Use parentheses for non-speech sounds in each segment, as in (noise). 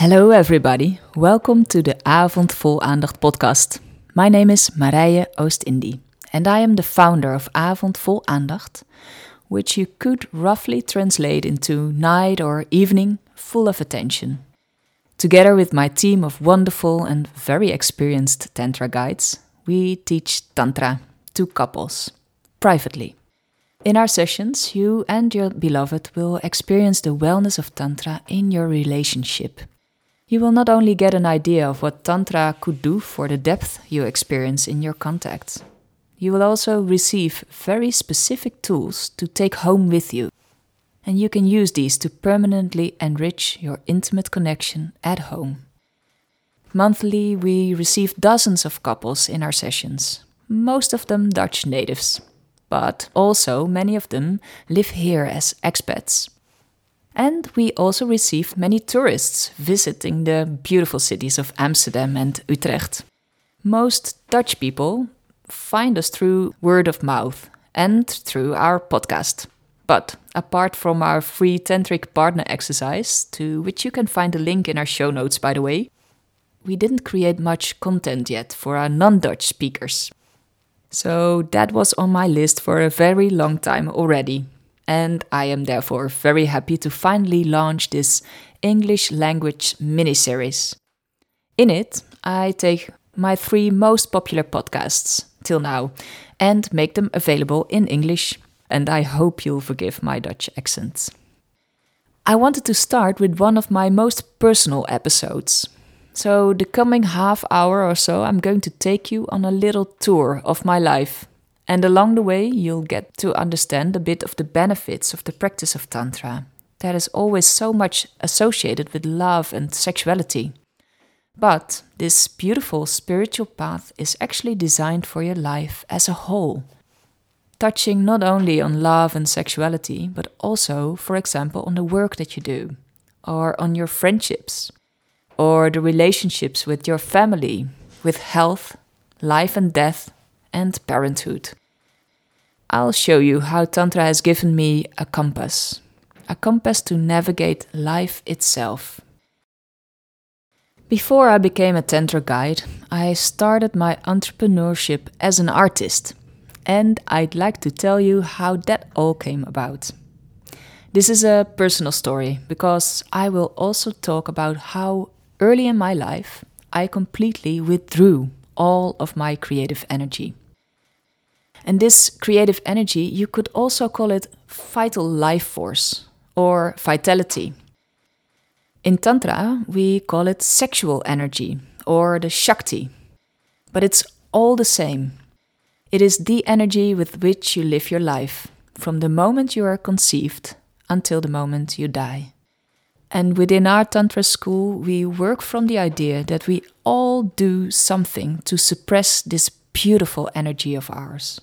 Hello, everybody. Welcome to the Avond Vol Aandacht podcast. My name is Marije Oost-Indie, and I am the founder of Avond Vol Aandacht, which you could roughly translate into night or evening full of attention. Together with my team of wonderful and very experienced Tantra guides, we teach Tantra to couples privately. In our sessions, you and your beloved will experience the wellness of Tantra in your relationship you will not only get an idea of what Tantra could do for the depth you experience in your contact, you will also receive very specific tools to take home with you. And you can use these to permanently enrich your intimate connection at home. Monthly, we receive dozens of couples in our sessions, most of them Dutch natives, but also many of them live here as expats. And we also received many tourists visiting the beautiful cities of Amsterdam and Utrecht. Most Dutch people find us through word of mouth and through our podcast. But apart from our free tantric partner exercise, to which you can find a link in our show notes, by the way, we didn't create much content yet for our non Dutch speakers. So that was on my list for a very long time already and I am therefore very happy to finally launch this English language mini series. In it, I take my three most popular podcasts till now and make them available in English, and I hope you'll forgive my Dutch accent. I wanted to start with one of my most personal episodes. So, the coming half hour or so, I'm going to take you on a little tour of my life and along the way, you'll get to understand a bit of the benefits of the practice of Tantra that is always so much associated with love and sexuality. But this beautiful spiritual path is actually designed for your life as a whole, touching not only on love and sexuality, but also, for example, on the work that you do, or on your friendships, or the relationships with your family, with health, life and death, and parenthood. I'll show you how Tantra has given me a compass, a compass to navigate life itself. Before I became a Tantra guide, I started my entrepreneurship as an artist, and I'd like to tell you how that all came about. This is a personal story because I will also talk about how early in my life I completely withdrew all of my creative energy. And this creative energy, you could also call it vital life force or vitality. In Tantra, we call it sexual energy or the Shakti. But it's all the same. It is the energy with which you live your life, from the moment you are conceived until the moment you die. And within our Tantra school, we work from the idea that we all do something to suppress this beautiful energy of ours.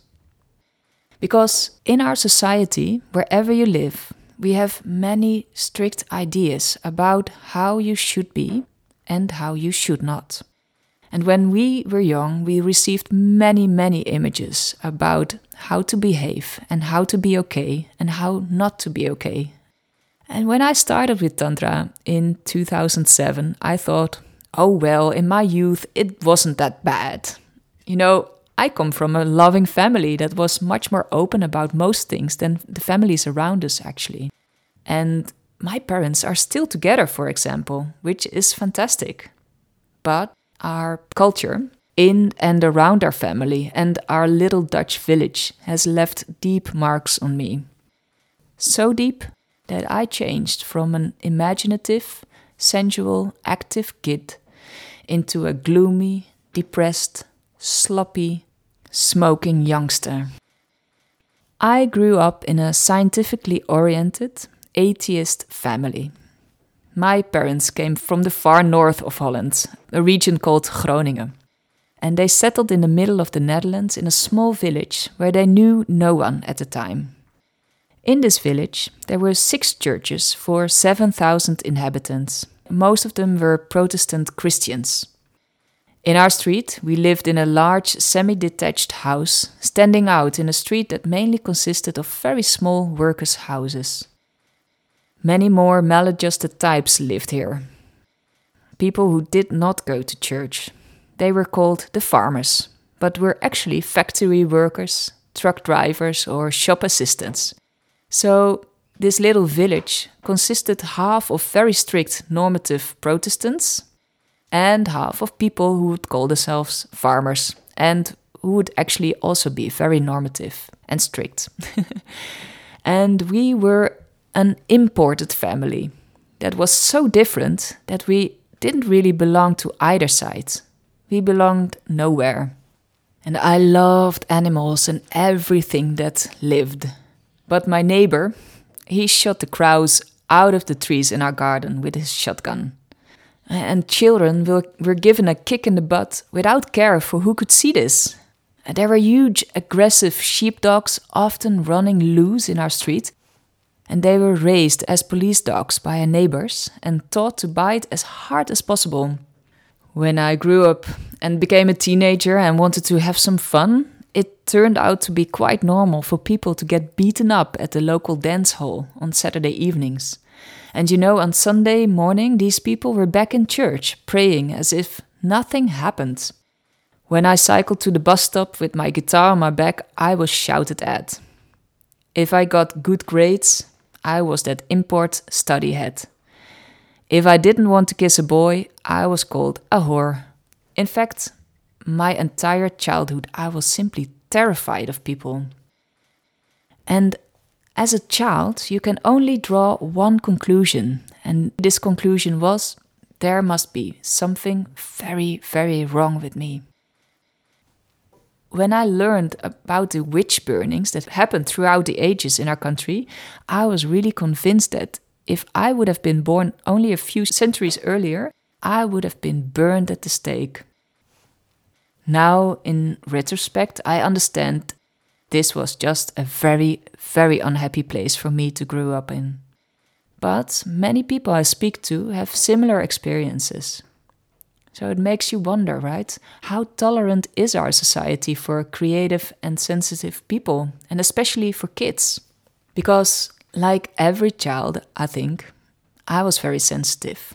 Because in our society, wherever you live, we have many strict ideas about how you should be and how you should not. And when we were young, we received many, many images about how to behave and how to be okay and how not to be okay. And when I started with Tantra in 2007, I thought, oh well, in my youth, it wasn't that bad. You know, I come from a loving family that was much more open about most things than the families around us, actually. And my parents are still together, for example, which is fantastic. But our culture in and around our family and our little Dutch village has left deep marks on me. So deep that I changed from an imaginative, sensual, active kid into a gloomy, depressed, sloppy, smoking youngster. I grew up in a scientifically oriented, atheist family. My parents came from the far north of Holland, a region called Groningen. And they settled in the middle of the Netherlands in a small village where they knew no one at the time. In this village, there were six churches for 7,000 inhabitants. Most of them were Protestant Christians. In our street, we lived in a large semi detached house standing out in a street that mainly consisted of very small workers' houses. Many more maladjusted types lived here. people who did not go to church. They were called the farmers, but were actually factory workers, truck drivers, or shop assistants. So, this little village consisted half of very strict normative Protestants and half of people who would call themselves farmers and who would actually also be very normative and strict. (laughs) and we were an imported family that was so different that we didn't really belong to either side. We belonged nowhere. And I loved animals and everything that lived. But my neighbor, he shot the crows out of the trees in our garden with his shotgun. And children were, given a kick in the butt without care for who could see this. And there were huge, aggressive sheepdogs often running loose in our street, and they were raised as police dogs by our neighbors and taught to bite as hard as possible. When I grew up and became a teenager and wanted to have some fun, it turned out to be quite normal for people to get beaten up at the local dance hall on Saturday evenings. And you know, on Sunday morning, these people were back in church, praying as if nothing happened. When I cycled to the bus stop with my guitar on my back, I was shouted at. If I got good grades, I was that import study head. If I didn't want to kiss a boy, I was called a whore. In fact, my entire childhood, I was simply terrified of people. And as a child, you can only draw one conclusion, and this conclusion was there must be something very, very wrong with me. When I learned about the witch burnings that happened throughout the ages in our country, I was really convinced that if I would have been born only a few centuries earlier, I would have been burned at the stake. Now, in retrospect, I understand this was just a very, very unhappy place for me to grow up in. But many people I speak to have similar experiences. So it makes you wonder, right? How tolerant is our society for creative and sensitive people, and especially for kids? Because, like every child, I think, I was very sensitive.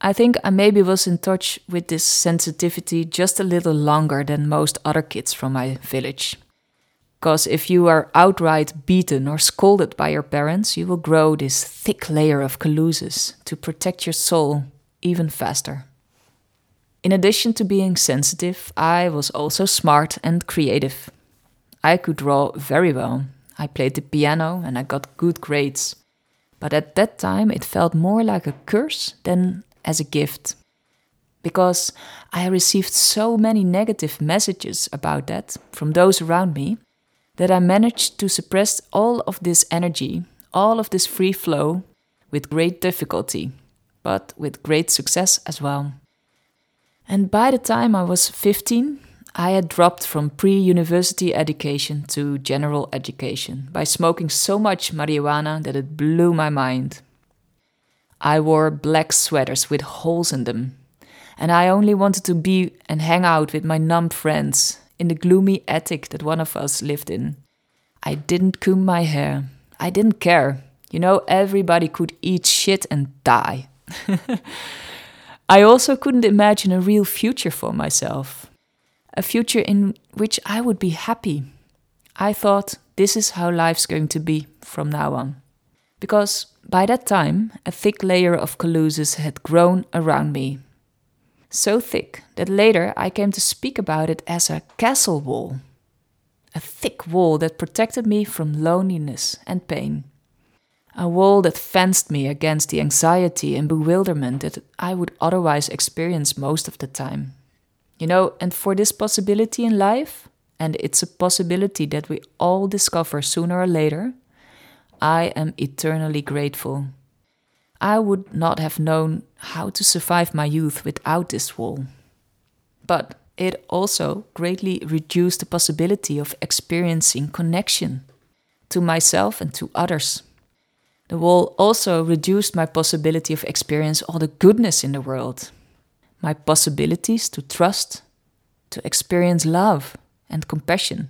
I think I maybe was in touch with this sensitivity just a little longer than most other kids from my village. Because if you are outright beaten or scolded by your parents, you will grow this thick layer of calluses to protect your soul even faster. In addition to being sensitive, I was also smart and creative. I could draw very well. I played the piano and I got good grades. But at that time, it felt more like a curse than as a gift. Because I received so many negative messages about that from those around me that I managed to suppress all of this energy, all of this free flow, with great difficulty, but with great success as well. And by the time I was 15, I had dropped from pre university education to general education by smoking so much marijuana that it blew my mind. I wore black sweaters with holes in them, and I only wanted to be and hang out with my numb friends in the gloomy attic that one of us lived in. I didn't comb my hair. I didn't care. You know, everybody could eat shit and die. (laughs) I also couldn't imagine a real future for myself. A future in which I would be happy. I thought this is how life's going to be from now on. Because by that time, a thick layer of calluses had grown around me. So thick that later I came to speak about it as a castle wall. A thick wall that protected me from loneliness and pain. A wall that fenced me against the anxiety and bewilderment that I would otherwise experience most of the time. You know, and for this possibility in life, and it's a possibility that we all discover sooner or later, I am eternally grateful. I would not have known how to survive my youth without this wall. But it also greatly reduced the possibility of experiencing connection to myself and to others. The wall also reduced my possibility of experience all the goodness in the world, my possibilities to trust, to experience love and compassion.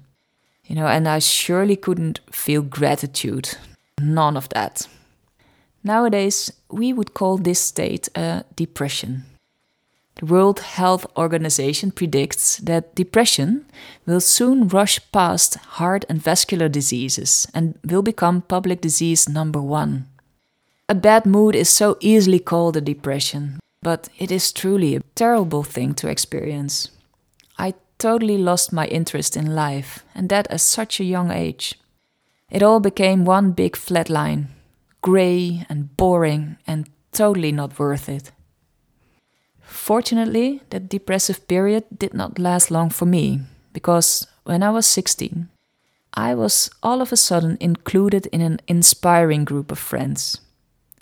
You know, and I surely couldn't feel gratitude None of that. Nowadays, we would call this state a depression. The World Health Organization predicts that depression will soon rush past heart and vascular diseases and will become public disease number one. A bad mood is so easily called a depression, but it is truly a terrible thing to experience. I totally lost my interest in life, and that at such a young age. It all became one big flat line, grey and boring and totally not worth it. Fortunately, that depressive period did not last long for me, because when I was 16, I was all of a sudden included in an inspiring group of friends.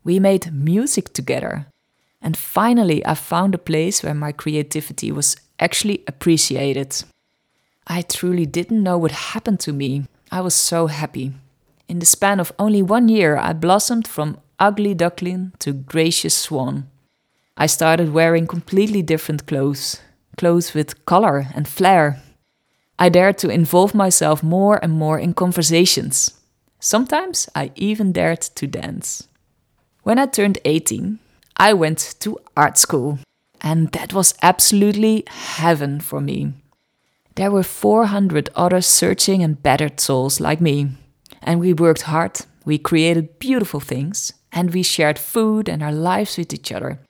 We made music together, and finally I found a place where my creativity was actually appreciated. I truly didn't know what happened to me. I was so happy. In the span of only one year, I blossomed from ugly duckling to gracious swan. I started wearing completely different clothes, clothes with color and flair. I dared to involve myself more and more in conversations. Sometimes I even dared to dance. When I turned 18, I went to art school, and that was absolutely heaven for me. There were 400 other searching and battered souls like me, and we worked hard, we created beautiful things, and we shared food and our lives with each other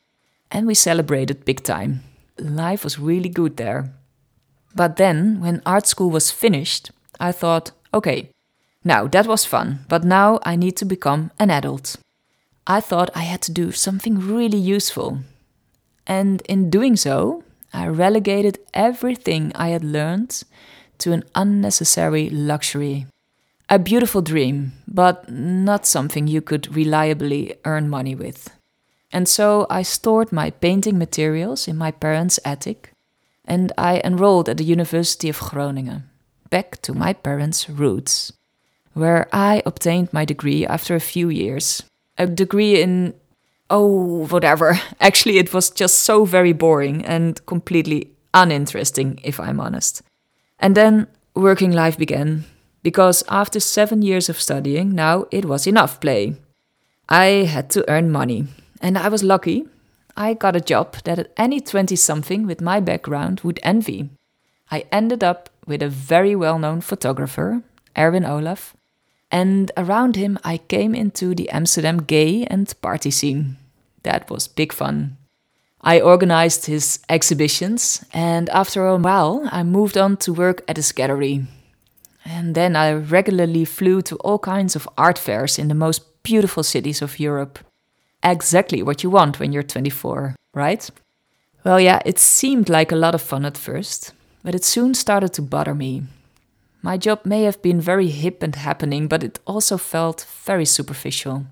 and we celebrated big time. Life was really good there. But then, when art school was finished, I thought, okay, now that was fun, but now I need to become an adult. I thought I had to do something really useful. And in doing so, I relegated everything I had learned to an unnecessary luxury. A beautiful dream, but not something you could reliably earn money with. And so I stored my painting materials in my parents' attic and I enrolled at the University of Groningen, back to my parents' roots, where I obtained my degree after a few years. A degree in, oh, whatever. (laughs) Actually, it was just so very boring and completely uninteresting, if I'm honest. And then working life began, because after seven years of studying, now it was enough play. I had to earn money and I was lucky. I got a job that any 20 something with my background would envy. I ended up with a very well known photographer, Erwin Olaf, and around him I came into the Amsterdam gay and party scene. That was big fun. I organized his exhibitions, and after a while, I moved on to work at his gallery. And then I regularly flew to all kinds of art fairs in the most beautiful cities of Europe exactly what you want when you're 24, right? Well, yeah, it seemed like a lot of fun at first, but it soon started to bother me. My job may have been very hip and happening, but it also felt very superficial.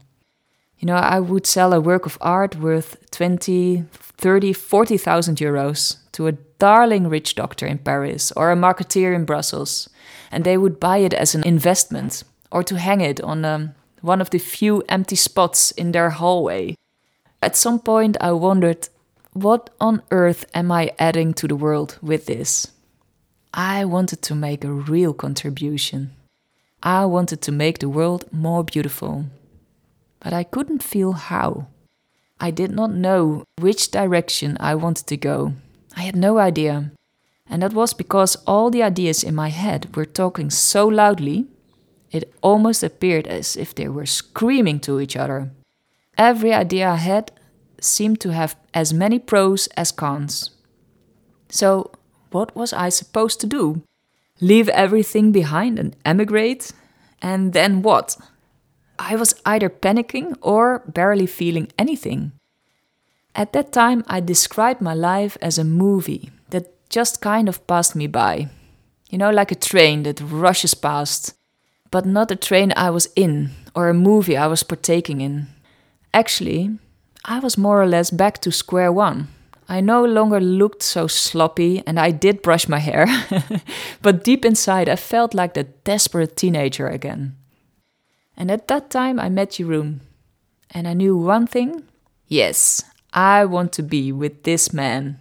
You know, I would sell a work of art worth 20, 30, 40,000 euros to a darling rich doctor in Paris or a marketeer in Brussels, and they would buy it as an investment or to hang it on um, one of the few empty spots in their hallway. At some point, I wondered, what on earth am I adding to the world with this? I wanted to make a real contribution. I wanted to make the world more beautiful. But I couldn't feel how. I did not know which direction I wanted to go. I had no idea. And that was because all the ideas in my head were talking so loudly it almost appeared as if they were screaming to each other. Every idea I had seemed to have as many pros as cons. So, what was I supposed to do? Leave everything behind and emigrate? And then what? I was either panicking or barely feeling anything. At that time, I described my life as a movie just kind of passed me by. You know, like a train that rushes past, but not a train I was in or a movie I was partaking in. Actually, I was more or less back to square one. I no longer looked so sloppy and I did brush my hair, (laughs) but deep inside I felt like the desperate teenager again. And at that time I met Jeroen, and I knew one thing yes, I want to be with this man.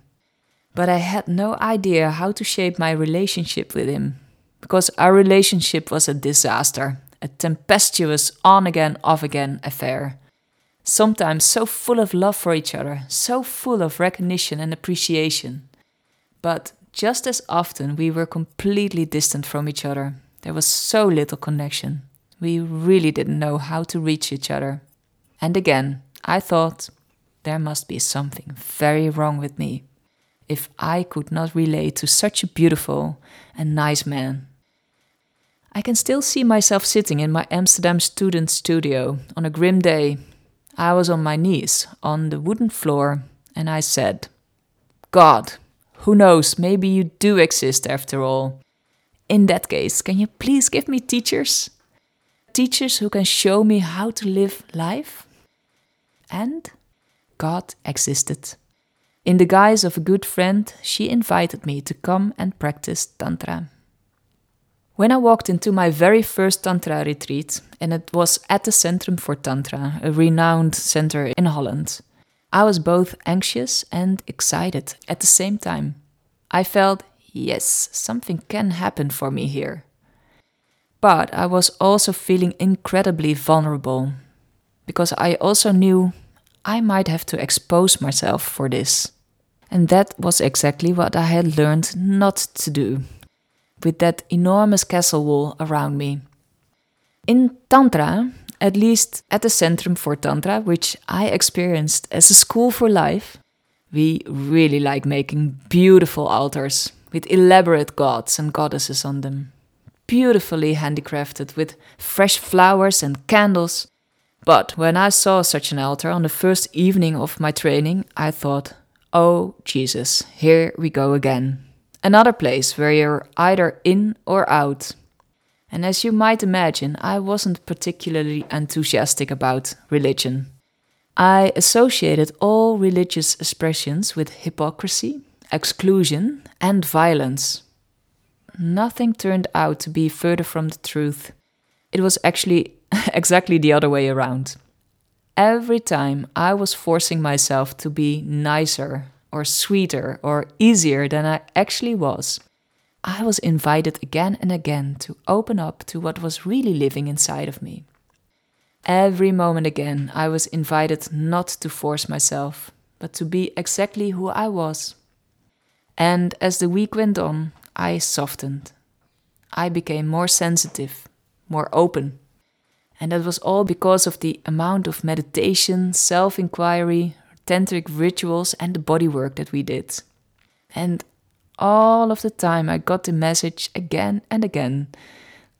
But I had no idea how to shape my relationship with him because our relationship was a disaster, a tempestuous on again, off again affair. sometimes so full of love for each other, so full of recognition and appreciation. But just as often, we were completely distant from each other. There was so little connection. We really didn't know how to reach each other. And again, I thought there must be something very wrong with me if I could not relate to such a beautiful and nice man. I can still see myself sitting in my Amsterdam student studio on a grim day. I was on my knees on the wooden floor and I said, God, who knows, maybe you do exist after all. In that case, can you please give me teachers? Teachers who can show me how to live life? And God existed. In the guise of a good friend, she invited me to come and practice Tantra. When I walked into my very first Tantra retreat, and it was at the Centrum for Tantra, a renowned center in Holland, I was both anxious and excited at the same time. I felt, yes, something can happen for me here. But I was also feeling incredibly vulnerable because I also knew I might have to expose myself for this. And that was exactly what I had learned not to do, with that enormous castle wall around me. In Tantra, at least at the Centrum for Tantra, which I experienced as a school for life, we really like making beautiful altars with elaborate gods and goddesses on them. Beautifully handicrafted with fresh flowers and candles. But when I saw such an altar on the first evening of my training, I thought, Oh, Jesus, here we go again. Another place where you're either in or out. And as you might imagine, I wasn't particularly enthusiastic about religion. I associated all religious expressions with hypocrisy, exclusion, and violence. Nothing turned out to be further from the truth. It was actually (laughs) exactly the other way around every time I was forcing myself to be nicer or sweeter or easier than I actually was, I was invited again and again to open up to what was really living inside of me. Every moment again, I was invited not to force myself, but to be exactly who I was. And as the week went on, I softened. I became more sensitive, more open. And that was all because of the amount of meditation, self inquiry, tantric rituals, and the body work that we did. And all of the time, I got the message again and again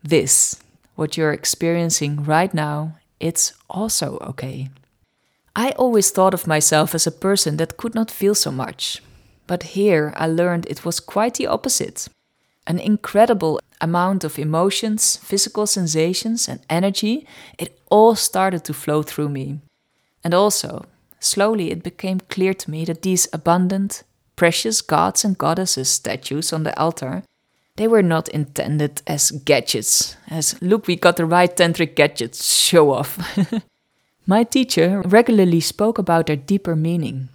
this, what you're experiencing right now, it's also okay. I always thought of myself as a person that could not feel so much. But here I learned it was quite the opposite an incredible amount of emotions, physical sensations, and energy, it all started to flow through me. And also, slowly it became clear to me that these abundant, precious gods and goddesses statues on the altar, they were not intended as gadgets, as look, we got the right tantric gadgets, show off. (laughs) My teacher regularly spoke about their deeper meaning,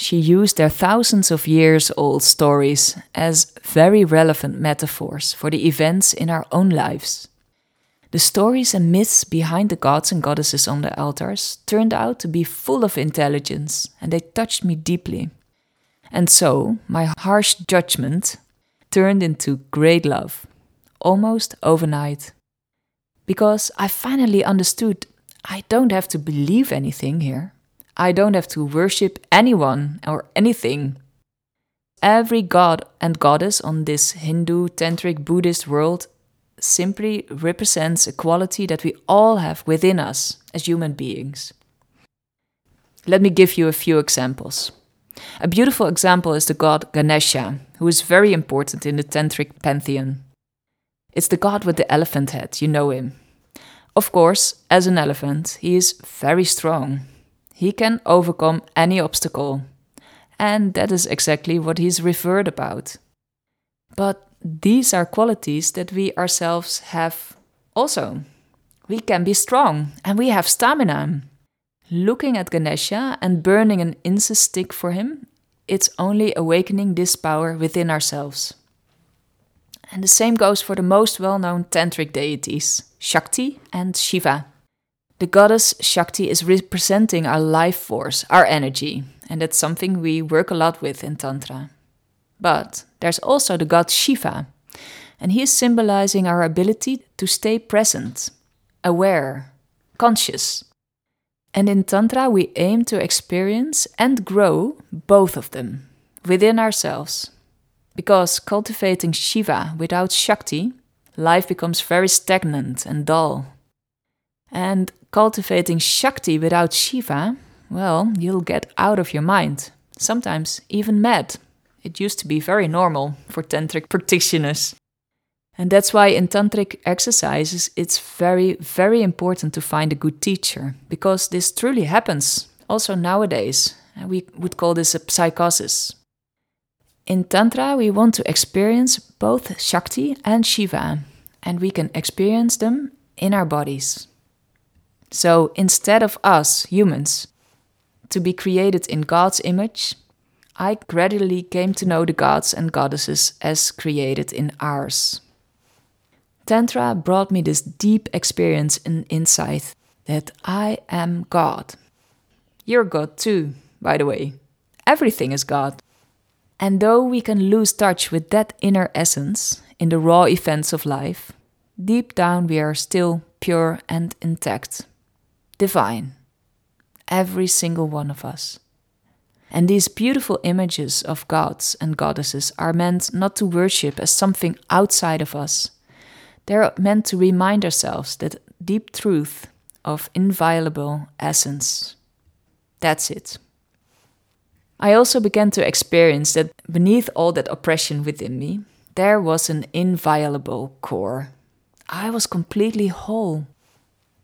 she used their thousands of years old stories as very relevant metaphors for the events in our own lives. The stories and myths behind the gods and goddesses on the altars turned out to be full of intelligence and they touched me deeply. And so, my harsh judgment turned into great love, almost overnight. Because I finally understood I don't have to believe anything here. I don't have to worship anyone or anything. Every god and goddess on this Hindu, Tantric, Buddhist world simply represents a quality that we all have within us as human beings. Let me give you a few examples. A beautiful example is the god Ganesha, who is very important in the Tantric pantheon. It's the god with the elephant head, you know him. Of course, as an elephant, he is very strong. He can overcome any obstacle. And that is exactly what he's referred about. But these are qualities that we ourselves have also. We can be strong and we have stamina. Looking at Ganesha and burning an incense stick for him, it's only awakening this power within ourselves. And the same goes for the most well known tantric deities, Shakti and Shiva. The goddess Shakti is representing our life force, our energy, and that's something we work a lot with in Tantra. But there's also the god Shiva, and he is symbolizing our ability to stay present, aware, conscious. And in Tantra, we aim to experience and grow both of them within ourselves. Because cultivating Shiva without Shakti, life becomes very stagnant and dull. And cultivating Shakti without Shiva, well, you'll get out of your mind, sometimes even mad. It used to be very normal for tantric (laughs) practitioners. And that's why in tantric exercises it's very, very important to find a good teacher, because this truly happens also nowadays. We would call this a psychosis. In Tantra, we want to experience both Shakti and Shiva, and we can experience them in our bodies. So instead of us, humans, to be created in God's image, I gradually came to know the gods and goddesses as created in ours. Tantra brought me this deep experience and insight that I am God. You're God too, by the way. Everything is God. And though we can lose touch with that inner essence in the raw events of life, deep down we are still pure and intact, divine. Every single one of us. And these beautiful images of gods and goddesses are meant not to worship as something outside of us they're meant to remind ourselves that deep truth of inviolable essence. That's it. I also began to experience that beneath all that oppression within me, there was an inviolable core. I was completely whole.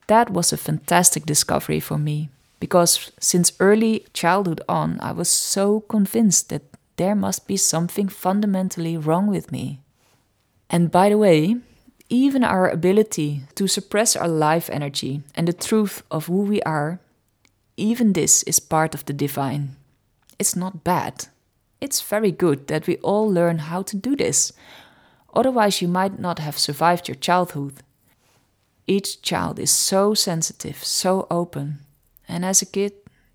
That was a fantastic discovery for me because since early childhood on, I was so convinced that there must be something fundamentally wrong with me. And by the way, even our ability to suppress our life energy and the truth of who we are, even this is part of the divine. It's not bad. It's very good that we all learn how to do this. Otherwise, you might not have survived your childhood. Each child is so sensitive, so open, and as a kid,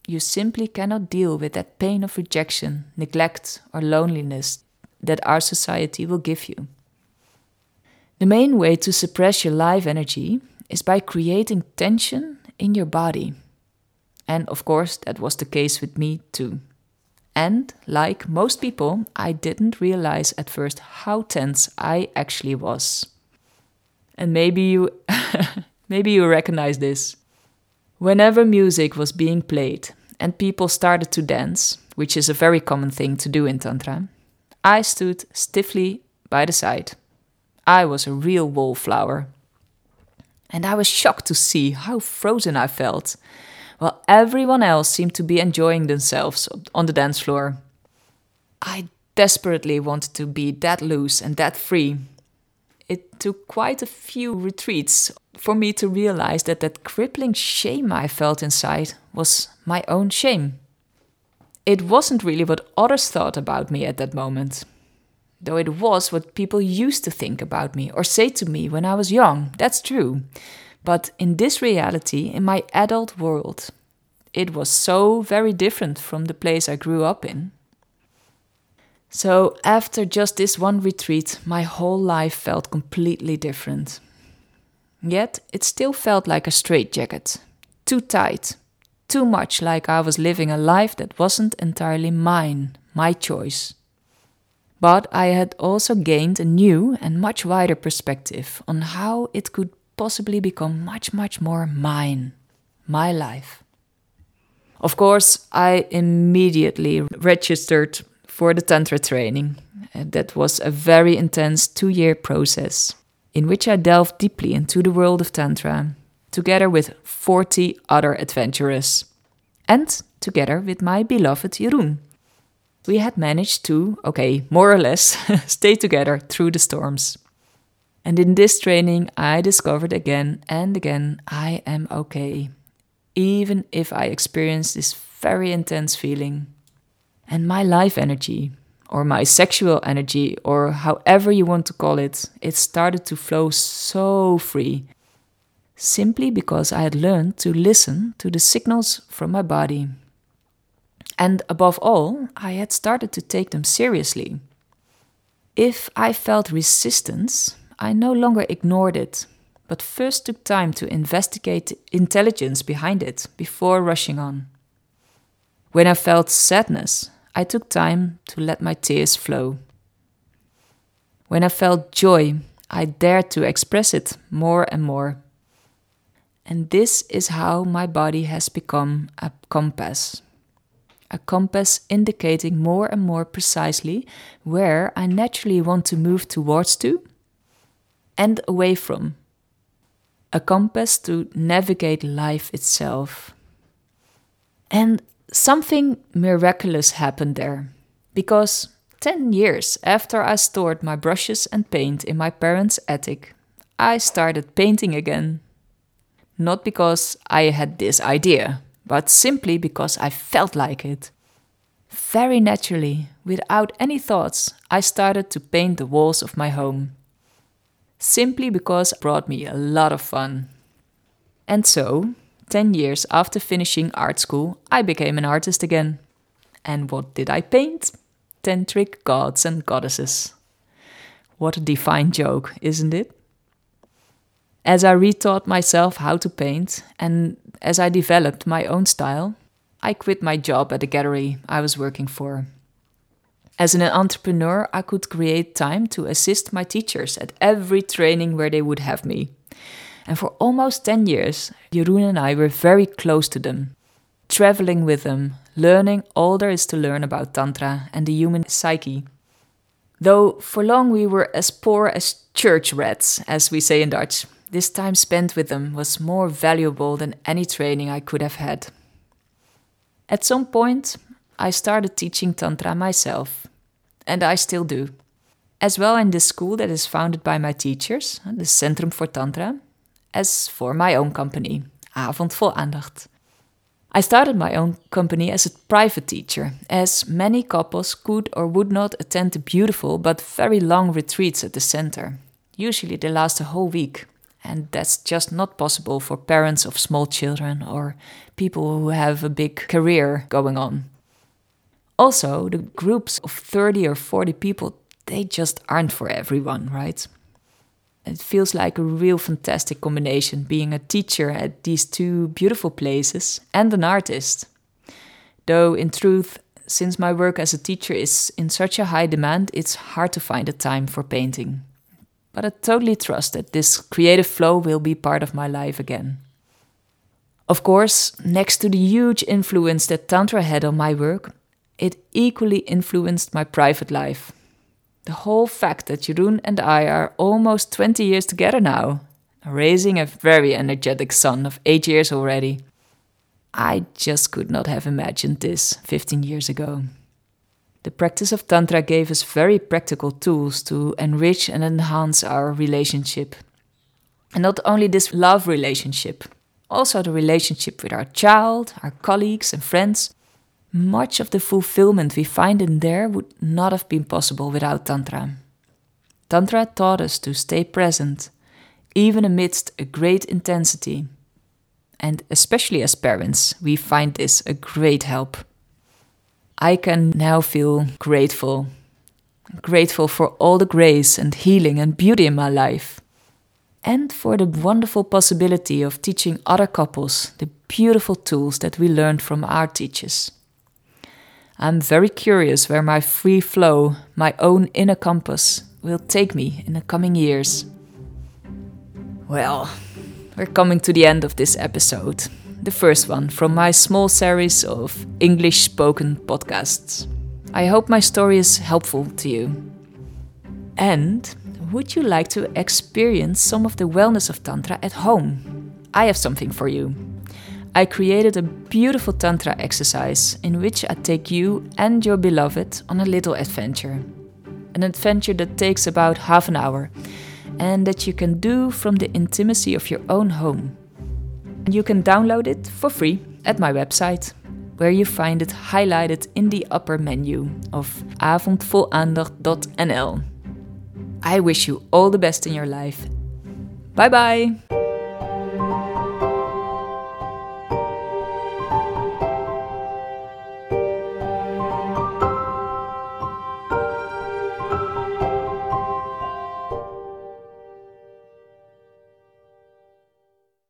you simply cannot deal with that pain of rejection, neglect, or loneliness that our society will give you. The main way to suppress your life energy is by creating tension in your body. And of course, that was the case with me too. And like most people, I didn't realize at first how tense I actually was. And maybe you (laughs) maybe you recognize this. Whenever music was being played and people started to dance, which is a very common thing to do in tantra, I stood stiffly by the side I was a real wallflower. And I was shocked to see how frozen I felt, while everyone else seemed to be enjoying themselves on the dance floor. I desperately wanted to be that loose and that free. It took quite a few retreats for me to realize that that crippling shame I felt inside was my own shame. It wasn't really what others thought about me at that moment though it was what people used to think about me or say to me when I was young. That's true. But in this reality, in my adult world, it was so very different from the place I grew up in. So, after just this one retreat, my whole life felt completely different. Yet, it still felt like a straitjacket too tight, too much like I was living a life that wasn't entirely mine, my choice. But I had also gained a new and much wider perspective on how it could possibly become much, much more mine, my life. Of course, I immediately registered for the Tantra training. Uh, that was a very intense two year process in which I delved deeply into the world of Tantra, together with 40 other adventurers, and together with my beloved Jeroen we had managed to, okay, more or less, (laughs) stay together through the storms. And in this training, I discovered again and again I am okay, even if I experience this very intense feeling. And my life energy, or my sexual energy, or however you want to call it, it started to flow so free, simply because I had learned to listen to the signals from my body. And above all, I had started to take them seriously. If I felt resistance, I no longer ignored it, but first took time to investigate intelligence behind it before rushing on. When I felt sadness, I took time to let my tears flow. When I felt joy, I dared to express it more and more. And this is how my body has become a compass. A compass indicating more and more precisely where I naturally want to move towards to and away from. A compass to navigate life itself. And something miraculous happened there. Because 10 years after I stored my brushes and paint in my parents' attic, I started painting again not because I had this idea, but simply because I felt like it. Very naturally, without any thoughts, I started to paint the walls of my home. Simply because it brought me a lot of fun. And so, 10 years after finishing art school, I became an artist again. And what did I paint? Tantric gods and goddesses. What a divine joke, isn't it? As I retaught myself how to paint and as I developed my own style, I quit my job at the gallery I was working for. As an entrepreneur, I could create time to assist my teachers at every training where they would have me. And for almost 10 years, Jeroen and I were very close to them, traveling with them, learning all there is to learn about Tantra and the human psyche. Though for long we were as poor as church rats, as we say in Dutch, this time spent with them was more valuable than any training I could have had. At some point, I started teaching Tantra myself, and I still do. As well in this school that is founded by my teachers, the Centrum for Tantra, as for my own company, Avond Vol Aandacht. I started my own company as a private teacher, as many couples could or would not attend the beautiful but very long retreats at the center. Usually they last a whole week and that's just not possible for parents of small children or people who have a big career going on. Also, the groups of 30 or 40 people, they just aren't for everyone, right? It feels like a real fantastic combination being a teacher at these two beautiful places and an artist. Though, in truth, since my work as a teacher is in such a high demand, it's hard to find the time for painting but I totally trust that this creative flow will be part of my life again. Of course, next to the huge influence that Tantra had on my work, it equally influenced my private life. The whole fact that Jeroen and I are almost 20 years together now, raising a very energetic son of 8 years already. I just could not have imagined this 15 years ago. The practice of Tantra gave us very practical tools to enrich and enhance our relationship. And not only this love relationship, also the relationship with our child, our colleagues, and friends. Much of the fulfillment we find in there would not have been possible without Tantra. Tantra taught us to stay present, even amidst a great intensity. And especially as parents, we find this a great help. I can now feel grateful. Grateful for all the grace and healing and beauty in my life. And for the wonderful possibility of teaching other couples the beautiful tools that we learned from our teachers. I'm very curious where my free flow, my own inner compass, will take me in the coming years. Well, we're coming to the end of this episode the first one from my small series of English spoken podcasts. I hope my story is helpful to you. And would you like to experience some of the wellness of Tantra at home? I have something for you. I created a beautiful Tantra exercise in which I take you and your beloved on a little adventure. An adventure that takes about half an hour and that you can do from the intimacy of your own home. You can download it for free at my website, where you find it highlighted in the upper menu of avondvolaandacht.nl. I wish you all the best in your life. Bye bye!